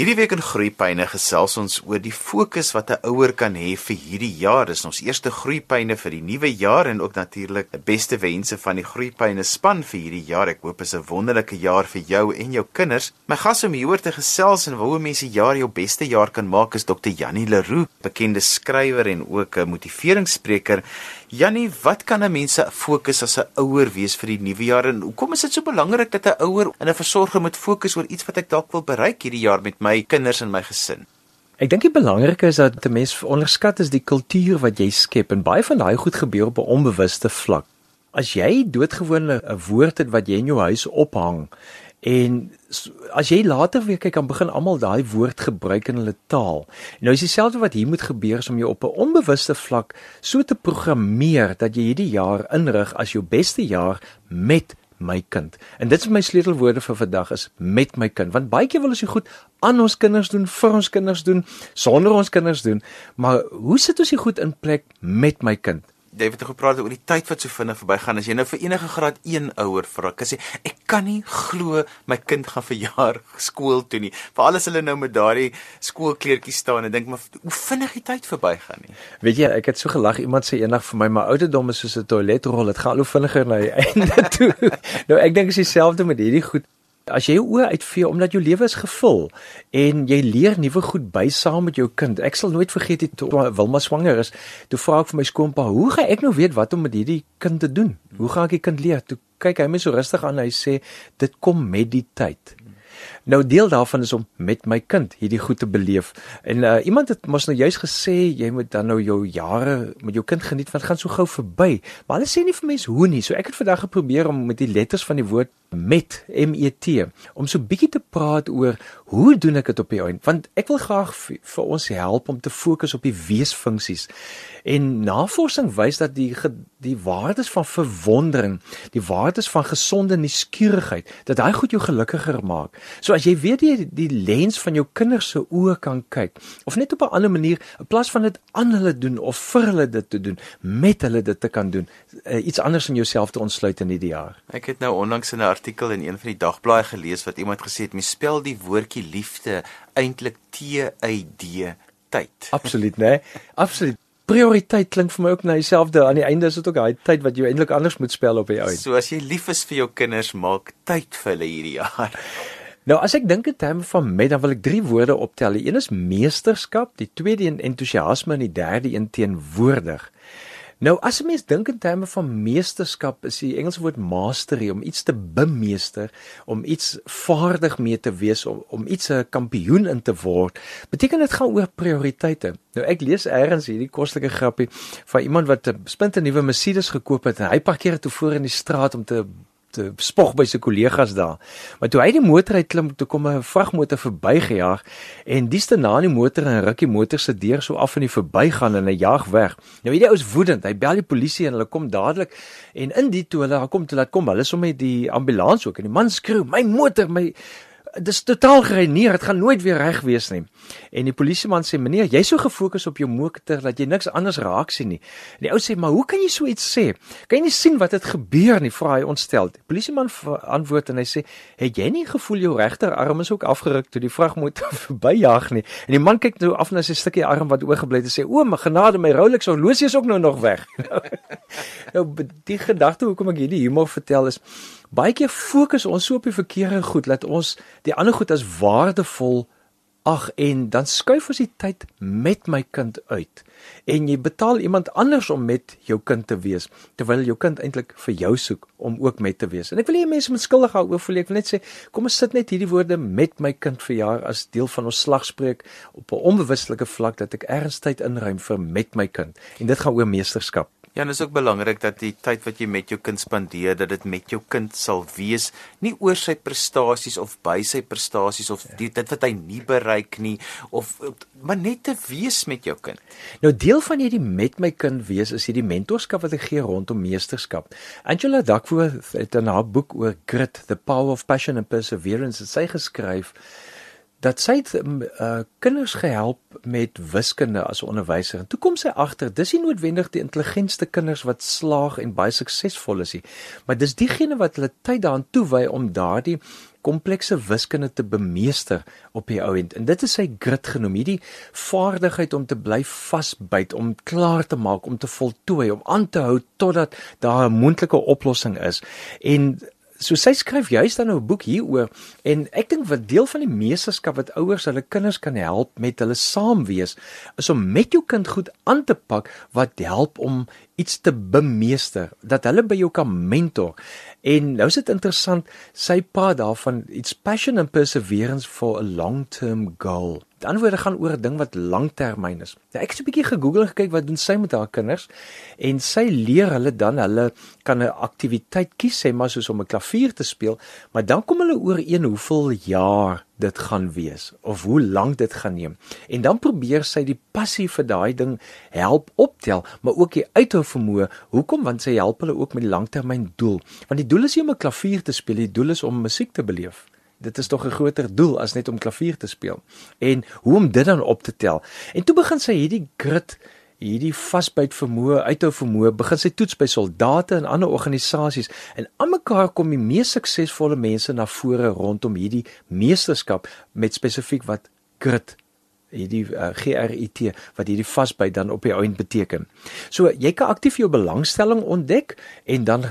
Hierdie week in Groeipyne gesels ons oor die fokus wat 'n ouer kan hê vir hierdie jaar. Dis ons eerste Groeipyne vir die nuwe jaar en ook natuurlik die beste wense van die Groeipyne span vir hierdie jaar. Ek hoop is 'n wonderlike jaar vir jou en jou kinders. My gas om hieroor te gesels en hoe mense jaar jou beste jaar kan maak is Dr. Jannie Leroux, bekende skrywer en ook 'n motiveringsspreker. Jannie, wat kan 'n mens fokus as 'n ouer wees vir die nuwe jaar en hoekom is dit so belangrik dat 'n ouer en 'n versorger moet fokus oor iets wat ek dalk wil bereik hierdie jaar met my kinders en my gesin? Ek dink die belangrike is dat 'n mens onderskat is die kultuur wat jy skep en baie van daai goed gebeur op 'n onbewuste vlak. As jy doodgewone 'n woord het wat jy in jou huis ophang En as jy later weer kyk, dan begin almal daai woord gebruik in hulle taal. Nou is dieselfde wat hier moet gebeur om jou op 'n onbewuste vlak so te programmeer dat jy hierdie jaar inrig as jou beste jaar met my kind. En dit is my sleutelwoorde vir vandag is met my kind. Want baie keer wil ons dit goed aan ons kinders doen, vir ons kinders doen, sonder ons kinders doen, maar hoe sit ons dit goed in plek met my kind? David het gepraat oor die tyd wat so vinnig verbygaan. As jy nou vir enige graad 1 ouer vra, kan sê ek kan nie glo my kind gaan vir jaar skool toe nie. Veral as hulle nou met daardie skoolkleertjies staan en dink maar hoe vinnig die tyd verbygaan nie. Weet jy, ek het so gelag iemand sê eendag vir my, my ouderdom is soos 'n toiletrol, dit gaan al hoe vinniger na die einde toe. nou ek dink is dieselfde met hierdie goed as jy jou oë uitvee omdat jou lewe is gevul en jy leer nuwe goed by saam met jou kind. Ek sal nooit vergeet dit toe Wilma swanger is. Toe vra ek vir my skoonpa, "Hoe gaan ek nou weet wat om met hierdie kind te doen? Hoe gaan ek die kind leer?" Toe kyk hy my so rustig aan en hy sê, "Dit kom met die tyd." Nou deel daarvan is om met my kind hierdie goed te beleef. En uh, iemand het mos nou juist gesê jy moet dan nou jou jare met jou kind geniet want gaan so gou verby. Maar hulle sê nie vir mense hoe nie. So ek het vandag geprobeer om met die letters van die woord met M E T om so bietjie te praat oor hoe doen ek dit op die eind want ek wil graag vir ons help om te fokus op die weesfunksies en navorsing wys dat die die waardes van verwondering die waardes van gesonde nuuskierigheid dat hy goed jou gelukkiger maak so as jy weet die die lens van jou kinders se oë kan kyk of net op 'n ander manier in plaas van dit aan hulle doen of vir hulle dit te doen met hulle dit te kan doen uh, iets anders in jouself te ontsluit in hierdie jaar ek het nou onlangs in 'n artikel in een van die dagblaaie gelees wat iemand gesê het, mens spel die woordjie liefde eintlik T Y D tyd. Absoluut, né? Nee? Absoluut. Prioriteit klink vir my ook na dieselfde aan die einde is dit ook daai tyd wat jy eintlik anders moet spel op die ou. So as jy lief is vir jou kinders, maak tyd vir hulle hierdie jaar. Nou as ek dink in terme van met dan wil ek drie woorde optel. Die een is meesterskap, die tweede een entoesiasme en die derde een teenwoordig. Nou as 'n mens dink in terme van meesterskap, is die Engelse woord mastery om iets te bemeester, om iets vaardig mee te wees, om, om iets 'n kampioen in te word. Beteken dit gaan oor prioriteite. Nou ek lees eers hierdie kostelike grappie van iemand wat 'n splinte nuwe Mercedes gekoop het en hy parkeer dit voor in die straat om te te spog by sy kollegas daar. Maar toe hy die motor uit klim, toe kom 'n vragmotor verbygejaag en dis te na die motor en ruk die motor se deur so af in die verbygaan en hy jaag weg. Nou hierdie ou is woedend. Hy bel die polisie en hulle kom dadelik en in die toe hulle kom toe laat kom, hulle sommer die ambulans ook en die man skreeu: "My motor, my dis totaal gereineer, dit gaan nooit weer reg wees nie. En die polisieman sê: "Meneer, jy's so gefokus op jou motor dat jy niks anders raak sien nie." En die ou sê: "Maar hoe kan jy so iets sê? Kan jy nie sien wat het gebeur nie?" vra hy ontstel. Die polisieman antwoord en hy sê: "Het jy nie gevoel jou regterarm is ook afgeruk toe die vragmotor verbyjag nie?" En die man kyk nou af na sy stukkie arm wat oorgebly het en sê: "O, my genade, my Rolex horlosie is ook nou nog weg." nou die gedagte hoekom ek hierdie humor vertel is baie keer fokus ons so op die verkeerde goed dat ons die ander goed as waardevol ag en dan skuif ons die tyd met my kind uit. En jy betaal iemand anders om met jou kind te wees terwyl jou kind eintlik vir jou soek om ook met te wees. En ek wil hê mense moet skuldig daaroor voel ek wil net sê kom ons sit net hierdie woorde met my kind vir jaar as deel van ons slagspreuk op 'n onbewustelike vlak dat ek ernstig inruim vir met my kind. En dit gaan oor meesterskap Ja, dit is ook belangrik dat die tyd wat jy met jou kind spandeer, dat dit met jou kind sal wees, nie oor sy prestasies of by sy prestasies of die, dit wat hy nie bereik nie of maar net te wees met jou kind. Nou deel van hierdie met my kind wees is hierdie mentorskap wat ek gee rondom meesterskap. Angela Duckworth het in haar boek oor grit, the power of passion and perseverance, het sy geskryf dat sy het uh, kinders gehelp met wiskunde as onderwyser. En toe kom sy agter, dis nie noodwendig die intelligentste kinders wat slaag en baie suksesvol is nie, maar dis diegene wat hulle tyd daaraan toewy om daardie komplekse wiskunde te bemeester op die ou end. En dit is sy grit genoem, hierdie vaardigheid om te bly vasbyt, om klaar te maak, om te voltooi, om aan te hou totdat daar 'n moontlike oplossing is. En So sy skryf juist dan nou 'n boek hieroor en ek dink wat deel van die meesterskap wat ouers hulle kinders kan help met hulle saamwees is om met jou kind goed aan te pak wat help om iets te bemeester dat hulle by jou kan mentor en nou is dit interessant sy praat daarvan it's passion and perseverance for a long term goal Die antwoorde gaan oor 'n ding wat langtermyn is. Ja, ek het 'n bietjie gegoogel gekyk wat doen sy met haar kinders en sy leer hulle dan hulle kan 'n aktiwiteit kies sê maar soos om 'n klavier te speel, maar dan kom hulle ooreen hoeveel jaar dit gaan wees of hoe lank dit gaan neem. En dan probeer sy die passie vir daai ding help optel, maar ook die uithou vermoë. Hoekom? Want sy help hulle ook met die langtermyn doel. Want die doel is nie om 'n klavier te speel, die doel is om musiek te beleef dit is tog 'n groter doel as net om klavier te speel. En hoe om dit dan op te tel. En toe begin sy hierdie grit, hierdie vasbyt vermoë, uithou vermoë, begin sy toets by soldate en ander organisasies en almekaar kom die mees suksesvolle mense na vore rondom hierdie meesterskap met spesifiek wat grit hierdie uh, GRIT wat hierdie vasbyt dan op die end beteken. So jy kan aktief jou belangstelling ontdek en dan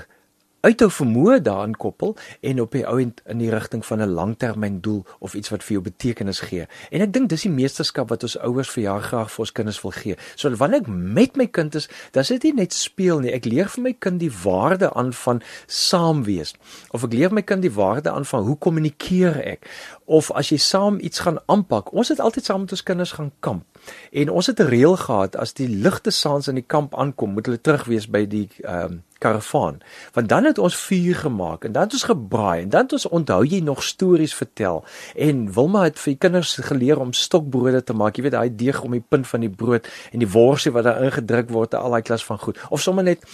uithou vermoë daaraan koppel en op die ou end in die rigting van 'n langtermyndoel of iets wat vir jou betekenis gee. En ek dink dis die meesterskap wat ons ouers vir jaar graag vir ons kinders wil gee. So wanneer ek met my kind is, dan is dit nie net speel nie. Ek leer vir my kind die waarde aan van saam wees. Of ek leer my kind die waarde aan van hoe kommunikeer ek? Of as jy saam iets gaan aanpak. Ons het altyd saam met ons kinders gaan kamp. En ons het 'n reël gehad as die ligte saans in die kamp aankom, moet hulle terug wees by die ehm um, karavaan. Want dan het ons vuur gemaak en dan het ons gebraai en dan het ons onthou jy nog stories vertel. En Wilma het vir die kinders geleer om stokbrode te maak. Jy weet daai deeg om die punt van die brood en die worsie wat daar ingedruk word, al daai klas van goed. Of sommer net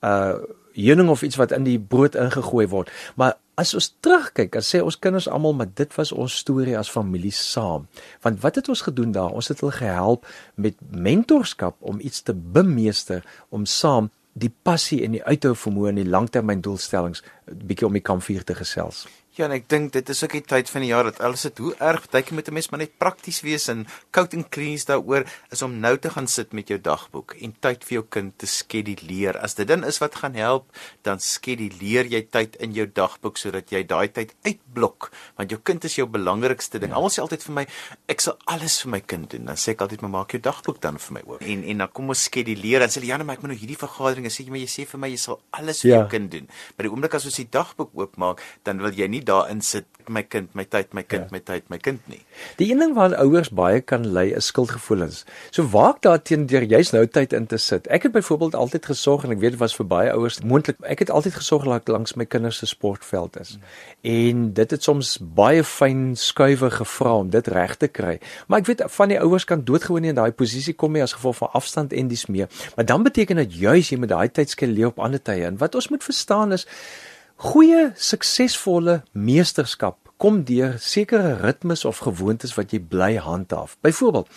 uh heuning of iets wat in die brood ingegooi word. Maar as ons terugkyk, dan sê ons kinders almal maar dit was ons storie as familie saam. Want wat het ons gedoen daar? Ons het hulle gehelp met mentorskap om iets te bemeester om saam die passie en die uithou vermoë en die langtermyndoelstellings bietjie om die kampvuur te gesels. Ja, en ek dink dit is ook die tyd van die jaar dat alles dit hoe erg partykeer met 'n mens maar net prakties wees en cout and cleans daaroor is om nou te gaan sit met jou dagboek en tyd vir jou kind te skeduleer. As dit dan is wat gaan help, dan skeduleer jy tyd in jou dagboek sodat jy daai tyd uitblok, want jou kind is jou belangrikste ding. Ja. Almal sê altyd vir my, ek sal alles vir my kind doen. Dan sê ek altyd, "Maar maak jou dagboek dan vir my oop." En en dan kom ons skeduleer en sê jy, "Ja, maar ek moet nou hierdie vergadering." Sê jy, "Maar jy sê vir my jy sal alles vir ja. jou kind doen." Maar die oomblik as ons die dagboek oopmaak, dan wil jy nie nie daarin sit my kind, my tyd, my kind, ja. my tyd, my kind nie. Die een ding waar ouers baie kan lei is skuldgevoelens. So waak daarteen deur jy's nou tyd in te sit. Ek het byvoorbeeld altyd gesorg en ek weet dit was vir baie ouers moontlik. Ek het altyd gesorg dat langs my kinders se sportveld is. Hmm. En dit het soms baie fyn skuwe gevra om dit reg te kry. Maar ek weet van die ouers kan doodgewoon nie in daai posisie kom nie as gevolg van afstand en dis meer. Maar dan beteken dit juis jy moet daai tyd skeduleer op ander tye. En wat ons moet verstaan is Goeie suksesvolle meesterskap kom deur sekere ritmes of gewoontes wat jy bly handhaaf. Byvoorbeeld,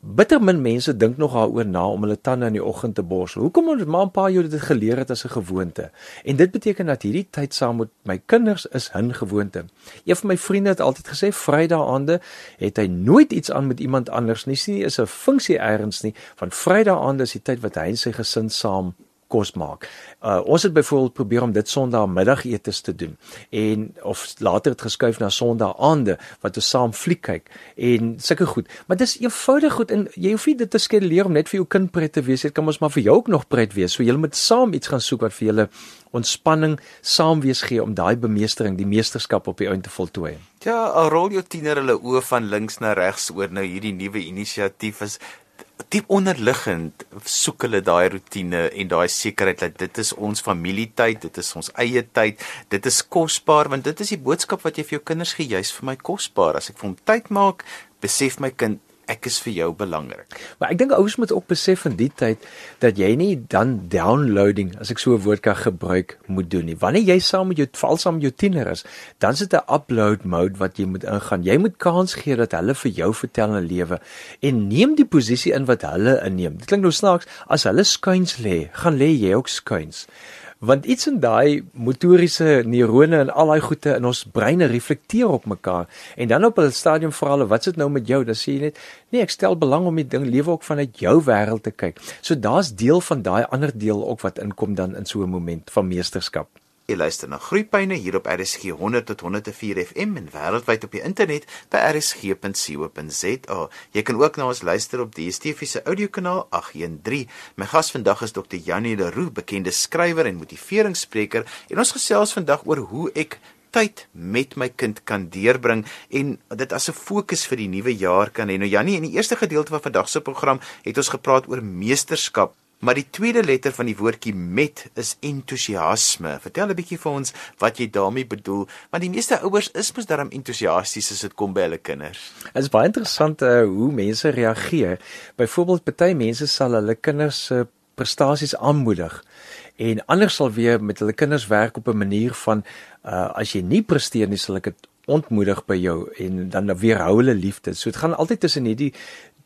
bitter min mense dink nog daaroor na om hulle tande in die oggend te borsel. Hoekom maar 'n paar jaar dit geleer het as 'n gewoonte. En dit beteken dat hierdie tyd saam met my kinders is 'n gewoonte. Een van my vriende het altyd gesê Vrydae-aande het hy nooit iets aan met iemand anders nie. Sien, is 'n funksie eers nie. Van Vrydae-aande is die tyd wat hy en sy gesin saam kos maak. Uh ons het byvoorbeeld probeer om dit Sondag middagetes te doen en of later het geskuif na Sondag aande wat ons saam fliek kyk en sulke goed. Maar dis eenvoudig goed en jy hoef nie dit te skeduleer om net vir jou kind pret te wees. Dit kan mos maar vir jou ook nog pret wees. So jy moet saam iets gaan soek wat vir julle ontspanning saam wees gee om daai bemeestering, die meesterskap op die te voltooi. Ja, rol jou tiener hulle oë van links na regs oor nou hierdie nuwe inisiatief is diep onderliggend soek hulle daai rotine en daai sekerheid dat dit is ons familietyd, dit is ons eie tyd, dit is kosbaar want dit is die boodskap wat jy vir jou kinders gee, jy's vir my kosbaar. As ek vir hom tyd maak, besef my kind ek is vir jou belangrik. Maar ek dink ouers moet ook besef in die tyd dat jy nie dan downloading as ek so 'n woord kan gebruik moet doen nie. Wanneer jy saam met jou val saam met jou tiener is, dan sit 'n upload mode wat jy moet ingaan. Jy moet kans gee dat hulle vir jou vertel hulle lewe en neem die posisie in wat hulle inneem. Dit klink nou snaaks as hulle skuins lê, gaan lê jy ook skuins Want iets in daai motoriese neurone en al daai goede in ons breine reflekteer op mekaar. En dan op 'n stadium vra hulle, "Wat's dit nou met jou?" Dan sê jy net, "Nee, ek stel belang om die ding lewe ook vanuit jou wêreld te kyk." So daar's deel van daai ander deel ook wat inkom dan in so 'n oomblik van meesterskap. Jy luister na Groepyne hier op RSG 100 tot 104 FM en wêreldwyd op die internet by rsg.co.za. Jy kan ook na ons luister op die DSTV se audiokanaal 813. My gas vandag is Dr. Janie Leroux, bekende skrywer en motiveringsspreker, en ons gesels vandag oor hoe ek tyd met my kind kan deurbring en dit as 'n fokus vir die nuwe jaar kan hê. Nou Janie, in die eerste gedeelte van vandag se program het ons gepraat oor meesterskap Maar die tweede letter van die woordjie met is entoesiasme. Vertel 'n bietjie vir ons wat jy daarmee bedoel, want die meeste ouers is mos darm entoesiasties as dit kom by hulle kinders. Dit is baie interessant uh, hoe mense reageer. Byvoorbeeld, party mense sal hulle kinders se uh, prestasies aanmoedig en ander sal weer met hulle kinders werk op 'n manier van uh, as jy nie presteer nie, sal ek dit ontmoedig by jou en dan weer hou hulle liefde. So dit gaan altyd tussen hierdie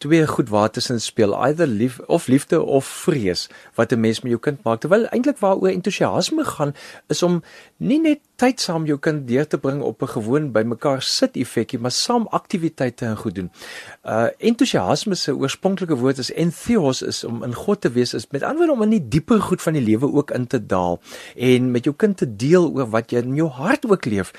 twee goed waar tussen speel either lief of liefde of vrees wat 'n mens met jou kind maak terwyl eintlik waaroor entoesiasme gaan is om nie net tyd saam jou kind deur te bring op 'n gewoon bymekaar sit effekie maar saam aktiwiteite en goed doen. Uh entoesiasme se oorspronklike woord is entheos is om in God te wees is met ander woorde om in die dieper goed van die lewe ook in te daal en met jou kind te deel oor wat jy in jou hart ook leef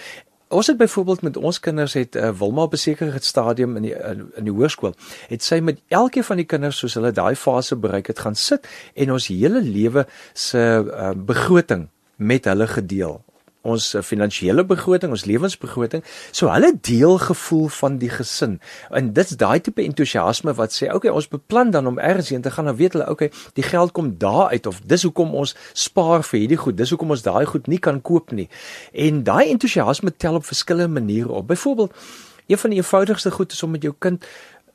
Ons het byvoorbeeld met ons kinders het uh, Wilma op 'n sekere stadium in die in, in die hoërskool. Het sy met elkeen van die kinders soos hulle daai fase bereik het gaan sit en ons hele lewe se uh, begroting met hulle gedeel ons eh, finansiële begroting, ons lewensbegroting. So hulle deel gevoel van die gesin. En dit's daai tipe entoesiasme wat sê, "Oké, okay, ons beplan dan om ergens heen te gaan, dan weet hulle, oké, okay, die geld kom daar uit of dis hoekom ons spaar vir hierdie goed. Dis hoekom ons daai goed nie kan koop nie." En daai entoesiasme tel op verskillende maniere op. Byvoorbeeld, een van die eenvoudigste goed is om met jou kind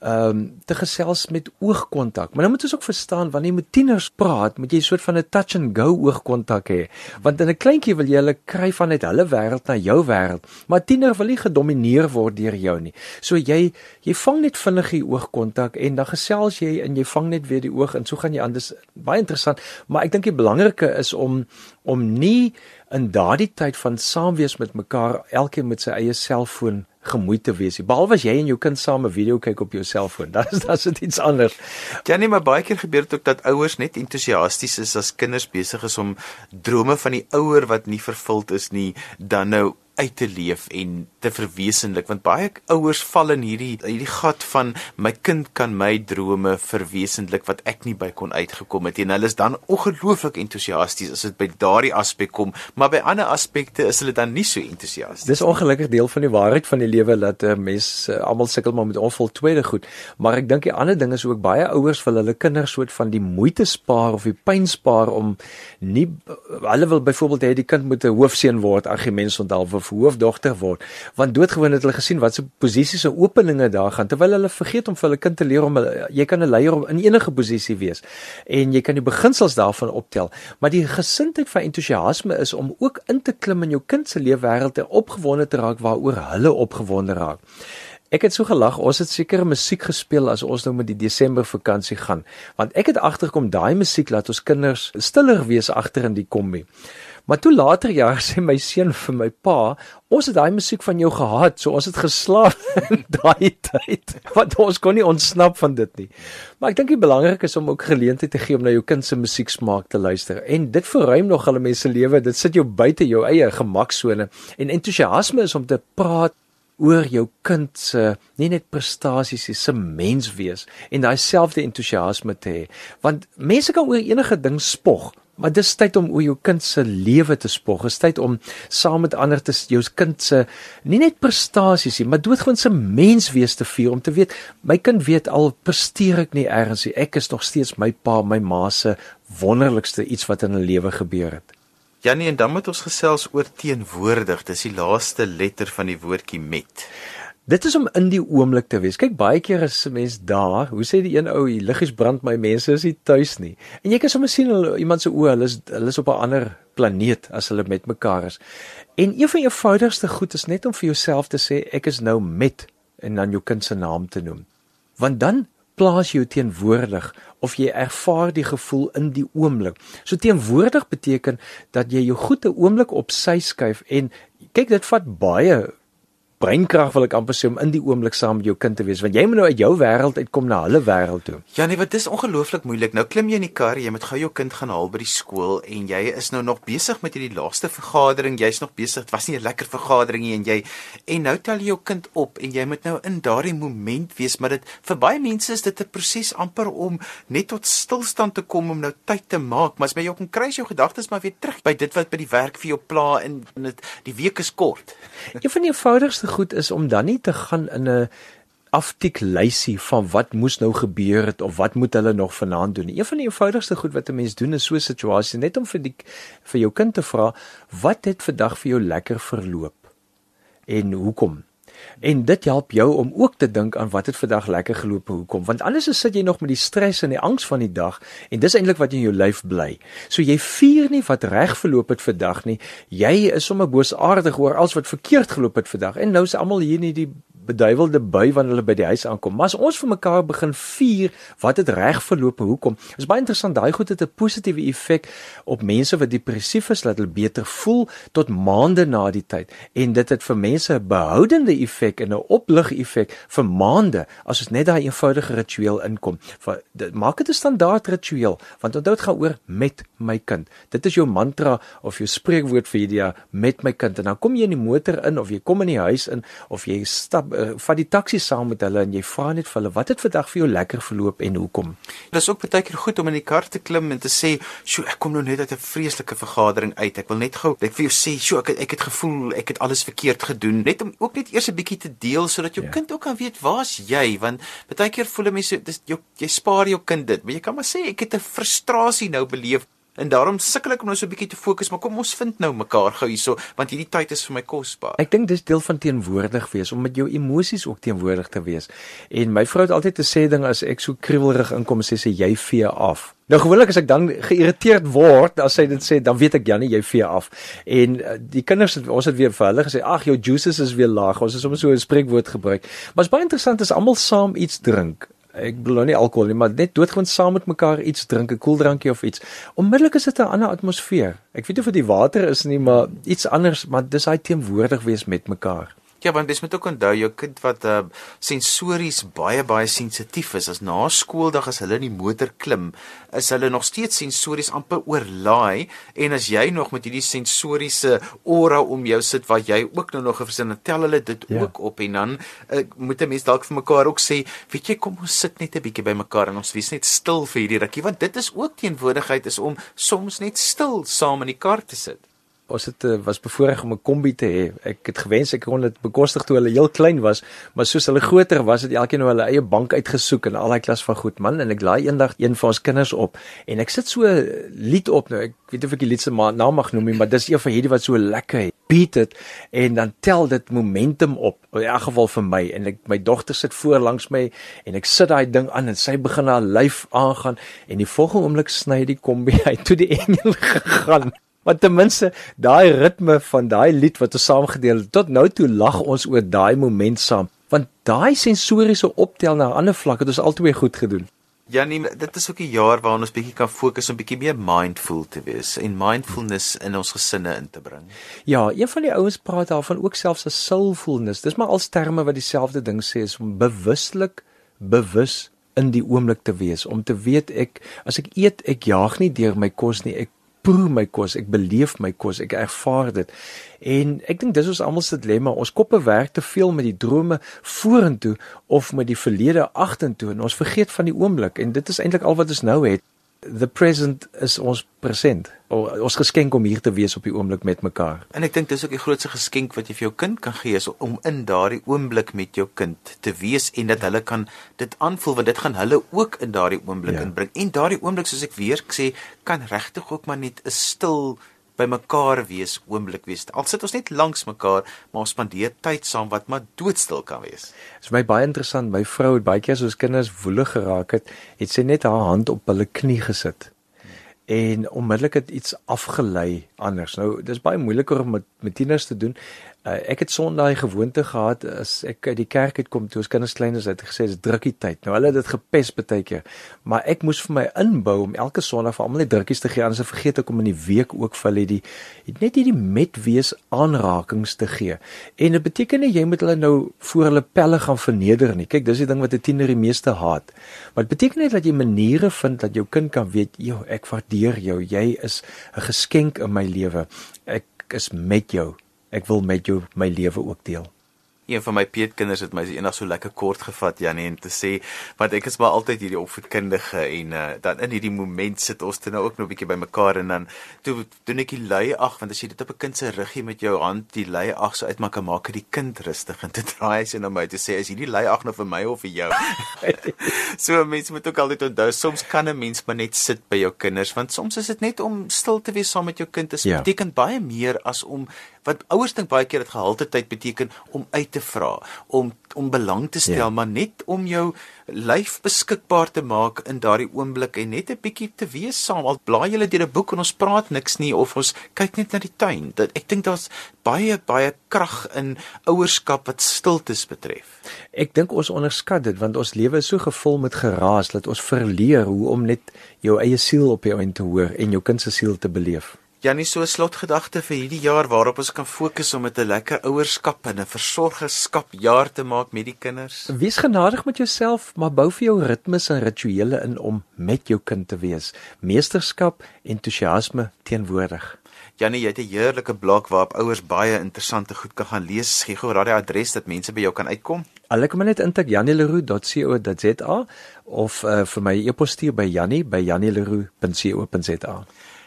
ehm um, te gesels met oogkontak. Maar nou moet ons ook verstaan wanneer jy met tieners praat, moet jy 'n soort van 'n touch and go oogkontak hê. Want in 'n kleintjie wil jy hulle kry vanuit hulle wêreld na jou wêreld, maar tiener wil nie gedomeineer word deur jou nie. So jy jy vang net vinnig die oogkontak en dan gesels jy en jy vang net weer die oog en so gaan jy aan. Dis baie interessant, maar ek dink die belangrike is om om nie in daardie tyd van saam wees met mekaar elkeen met sy eie selfoon gemoeid te wees. Behalwe as jy en jou kind saam 'n video kyk op jou selfoon, dan is dit iets anders. Ja nee, maar baie keer gebeur dit ook dat ouers net entoesiasties is as kinders besig is om drome van die ouer wat nie vervuld is nie, dan nou uit te leef en te verwesenlik want baie ouers val in hierdie hierdie gat van my kind kan my drome verwesenlik wat ek nie by kon uitgekom het. En hulle is dan ongelooflik entoesiasties as dit by daardie aspek kom maar by ander aspekte is hulle dan nie so entoesiasties Dis ongelukkig deel van die waarheid van die lewe dat 'n uh, mens uh, almal sukkel maar met onvoltooide goed. Maar ek dink die ander ding is ook baie ouers wil hulle kinders soort van die moeite spaar of die pyn spaar om nie hulle wil byvoorbeeld hê die kind moet 'n hoofseun word argument onthou hoofdogter word want doodgewoon het hulle gesien wat se posisies en openinge daar gaan terwyl hulle vergeet om vir hulle kind te leer om jy kan 'n leier in enige posisie wees en jy kan die beginsels daarvan optel maar die gesindheid van entoesiasme is om ook in te klim in jou kind se leefwêreld en opgewonde te raak waaroor hulle opgewonde raak Ek het so gelag, ons het seker musiek gespeel as ons nou met die Desember vakansie gaan, want ek het agterkom daai musiek laat ons kinders stiller wees agter in die kombi. Maar toe later jaar sê my seun vir my pa, ons het daai musiek van jou gehad, so ons het geslaap daai tyd. Want ons kon nie ontsnap van dit nie. Maar ek dink dit belangrik is om ook geleentheid te gee om na jou kind se musieksmaak te luister. En dit verruim nog hulle mense lewe. Dit sit jou buite jou eie gemaksone. En entoesiasme is om te praat oor jou kind se nie net prestasies nie, se menswees en daai selfde entoesiasme te hê. Want mense kan oor enige ding spog, Maar dis tyd om oor jou kind se lewe te spog. Dis tyd om saam met ander te jou kind se nie net prestasies nie, maar doodgewoon se menswees te vier om te weet my kind weet al presteer ek nie ergens nie. Ek is nog steeds my pa, my ma se wonderlikste iets wat in 'n lewe gebeur het. Janie, en dan moet ons gesels oor teenwoordig. Dis die laaste letter van die woordjie met. Dit is om in die oomblik te wees. Kyk, baie keer is mense daar. Hoe sê die een ou, die liggies brand my mense is nie tuis nie. En jy kan sommer sien hulle iemand se oë, hulle is hulle is op 'n ander planeet as hulle met mekaar is. En een van die eenvoudigste goed is net om vir jouself te sê ek is nou met en dan jou kind se naam te noem. Want dan plaas jou teenwoordig of jy ervaar die gevoel in die oomblik. So teenwoordig beteken dat jy jou goeie oomblik op sy skuif en kyk dit vat baie breinkrag wil ek amper sê om in die oomblik saam met jou kind te wees want jy moet nou uit jou wêreld uitkom na hulle wêreld toe. Ja nee, wat dis ongelooflik moeilik. Nou klim jy in die kar, jy moet gou jou kind gaan haal by die skool en jy is nou nog besig met hierdie laaste vergadering. Jy's nog besig. Dit was nie 'n lekker vergadering nie en jy en nou tel jy jou kind op en jy moet nou in daardie moment wees, maar dit vir baie mense is dit 'n proses amper om net tot stilstand te kom om nou tyd te maak. Maar as jy jou kon kry jou gedagtes maar weer terug by dit wat by die werk vir jou pla en dit die week is kort. Een van die eenvoudigste eerste goed is om dan nie te gaan in 'n aftik lysie van wat moes nou gebeur het of wat moet hulle nog vanaand doen. Een van die eenvoudigste goed wat 'n mens doen in so 'n situasie net om vir die vir jou kind te vra wat het vandag vir jou lekker verloop en hoekom. En dit help jou om ook te dink aan wat het vandag lekker geloop en hoekom. Want anders sit jy nog met die stres en die angs van die dag en dis eintlik wat in jou lyf bly. So jy vier nie wat reg verloop het vandag nie. Jy is sommer boosaardig oor alles wat verkeerd geloop het vandag. En nou is almal hier nie die beduiwelde bui wanneer hulle by die huis aankom. Maar as ons vir mekaar begin vier wat het reg verloop en hoekom. Is baie interessant daai goed het 'n positiewe effek op mense wat depressief is, laat hulle beter voel tot maande na die tyd. En dit het vir mense 'n behoudende effek en 'n oplig effek vir maande as ons net daai eenvoudige ritueel inkom. Vir dit maak dit 'n standaard ritueel want onthou dit gaan oor met my kind. Dit is jou mantra of jou spreekwoord vir hierdie met my kind en dan kom jy in die motor in of jy kom in die huis in of jy stap uh, vat die taxi saam met hulle en jy vra net vir hulle wat het vandag vir jou lekker verloop en hoekom. Dit is ook baie keer goed om in die kar te klim en te sê, "Sjoe, ek kom nou net uit 'n vreeslike vergadering uit. Ek wil net gou ek vir jou sê, "Sjoe, ek het, ek het gevoel ek het alles verkeerd gedoen." Net om ook net eers 'n bietjie te deel sodat jou ja. kind ook kan weet waar's jy want baie keer voel mense dis jou jy spaar jou kind dit, maar jy kan maar sê ek het 'n frustrasie nou beleef En daarom sukkel ek om nou so 'n bietjie te fokus, maar kom ons vind nou mekaar gou hierso, want hierdie tyd is vir my kosbaar. Ek dink dis deel van teenwoordig wees om met jou emosies ook teenwoordig te wees. En my vrou het altyd gesê ding as ek so kriewelrig inkom sê sy jy vee af. Nou gewoonlik as ek dan geïrriteerd word as sy dit sê, dan weet ek Janie jy vee af. En uh, die kinders het ons het weer vir hulle gesê, "Ag, jou juices is weer laag." Ons het sommer so 'n spreekwoord gebruik. Maar is baie interessant as almal saam iets drink ek bedoel nou nie alkohol nie, maar net doodgewoon saam met mekaar iets drink, 'n koeldrankie of iets. Onmiddellik is dit 'n ander atmosfeer. Ek weet nie of dit die water is nie, maar iets anders, maar dis hy teenwoordig wees met mekaar. Ja, want dis moet ook onthou jou kind wat uh sensories baie baie sensitief is. As na skooldag as hulle in die motor klim, is hulle nog steeds sensories amper oorlaai en as jy nog met hierdie sensoriese aura om jou sit wat jy ook nou nog gesin en tel hulle dit ja. ook op en dan uh, moet 'n mens dalk vir mekaar ook sê, weet jy, kom ons sit net 'n bietjie by mekaar en ons wees net stil vir hierdie rukkie want dit is ook teenwoordigheid is om soms net stil saam in die kar te sit ons het eh, was bevoorreg om 'n kombi te hê. Ek het gewens ek kon dit bekostig toe hulle heel klein was, maar soos hulle groter was, het elkeen nou hulle eie bank uitgesoek en al daai klas van goed man en ek laai eendag een van ons kinders op en ek sit so lied op nou. Ek weet of ek die lied se naam mag noem, maar dis een van hierdie wat so lekker het. Beat dit en dan tel dit momentum op. In elk geval vir my en ek my dogter sit voor langs my en ek sit daai ding aan en sy begin haar lyf aangaan en die volgende oomblik sny die kombi uit toe die engel gegaan. Maar ten minste daai ritme van daai lied wat ons saam gedeel het, tot nou toe lag ons oor daai moment saam, want daai sensoriese optel na 'n ander vlak het ons albei goed gedoen. Ja nee, dit is ook 'n jaar waarin ons bietjie kan fokus om bietjie meer mindful te wees en mindfulness in ons gesinne in te bring. Ja, een van die ouens praat daarvan ook selfs as soulfulness. Dis maar al terme wat dieselfde ding sê is om bewuslik bewus in die oomblik te wees, om te weet ek as ek eet, ek jaag nie deur my kos nie, ek proe my kos, ek beleef my kos, ek ervaar dit. En ek dink dis ons almal se dilemma. Ons koppe werk te veel met die drome vorentoe of met die verlede agtertoe en ons vergeet van die oomblik en dit is eintlik al wat ons nou het the present is ons present. Ons geskenk om hier te wees op die oomblik met mekaar. En ek dink dis ook die grootste geskenk wat jy vir jou kind kan gee is om in daardie oomblik met jou kind te wees en dat hulle kan dit aanvoel want dit gaan hulle ook in daardie oomblik ja. inbring. En daardie oomblik soos ek weer sê, kan regtig ook maar net 'n stil by mekaar wees, oomblik wees. Al sit ons net langs mekaar, maar ons spandeer tyd saam wat maar doodstil kan wees. Dit is my baie interessant. My vrou het baie keer soos kinders woelig geraak het, het sy net haar hand op hulle knie gesit. En onmiddellik het iets afgelei anders. Nou, dis baie moeiliker om met, met tieners te doen. Uh, ek het Sondag gewoonte gehad as ek uit die kerk uit kom toe ons kinders klein is het gesê dis drukkie tyd. Nou hulle het dit gepes baie keer. Maar ek moes vir my inbou om elke Sondag vir almal net drukkies te gee anders vergeet ek om in die week ook vir hulle die net hierdie metwees aanrakings te gee. En dit beteken nie jy moet hulle nou voor hulle pelle gaan verneder nie. Kyk, dis die ding wat 'n tiener die meeste haat. Maar dit beteken net dat jy maniere vind dat jou kind kan weet, "Jo, ek waardeer jou. Jy is 'n geskenk in my lewe. Ek is met jou." Ek wil met jou my lewe ook deel. Een van my peetkinders het my eendag so lekker kort gevat Janie en te sê want ek is maar altyd hierdie opvoedkundige en uh, dan in hierdie moment sit ons toe nou ook nog 'n bietjie bymekaar en dan toe doen ek die lei ag want as jy dit op 'n kind se ruggie met jou hand die lei ag so uitmaak kan maak dit die kind rustig en te draai sy na my te sê is hierdie lei ag nou vir my of vir jou. so mense moet ook altyd onthou soms kan 'n mens maar net sit by jou kinders want soms is dit net om stil te wees saam met jou kind. Dit ja. beteken baie meer as om wat ouers dink baie keer dat gehalte tyd beteken om uit te vra, om om belang te stel, ja. maar net om jou lyf beskikbaar te maak in daardie oomblik en net 'n bietjie te wees saam. Al blaai jy deur 'n boek en ons praat niks nie of ons kyk net na die tuin. Dat ek dink daar's baie baie krag in ouerskap wat stiltes betref. Ek dink ons onderskat dit want ons lewe is so gevul met geraas dat ons verleer hoe om net jou eie siel op jou in te hoor en jou kind se siel te beleef. Janie so 'n slotgedagte vir hierdie jaar waarop ons kan fokus om met 'n lekker ouerskap en 'n versorgerskap jaar te maak met die kinders. Wees genadig met jouself, maar bou vir jou ritmes en rituele in om met jou kind te wees. Meesterskap, entoesiasme teenwoordig. Janie, jy het 'n heerlike blog waarop ouers baie interessante goed kan gaan lees. Gee gou daardie adres dat mense by jou kan uitkom. Hulle kan net intik janieleroe.co.za of uh, vir my e-pos stuur by janie@janieleroe.co.za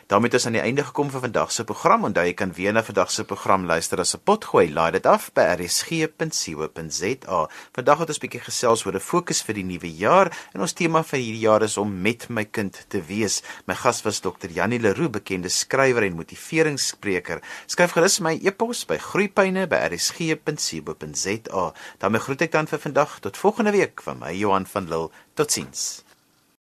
daarmee is aan die einde gekom vir vandag se program. Onthou jy kan weer na vandag se program luister as 'n potgooi. Laai dit af by rsg.co.za. Vandag het ons 'n bietjie gesels oor 'n fokus vir die nuwe jaar en ons tema vir hierdie jaar is om met my kind te wees. My gas was Dr. Janie Leroux, bekende skrywer en motiveringsspreker. Skryf gerus my e-pos by groeipyne@rsg.co.za. daarmee groet ek dan vir vandag tot volgende week van my Johan van Lille. Totsiens.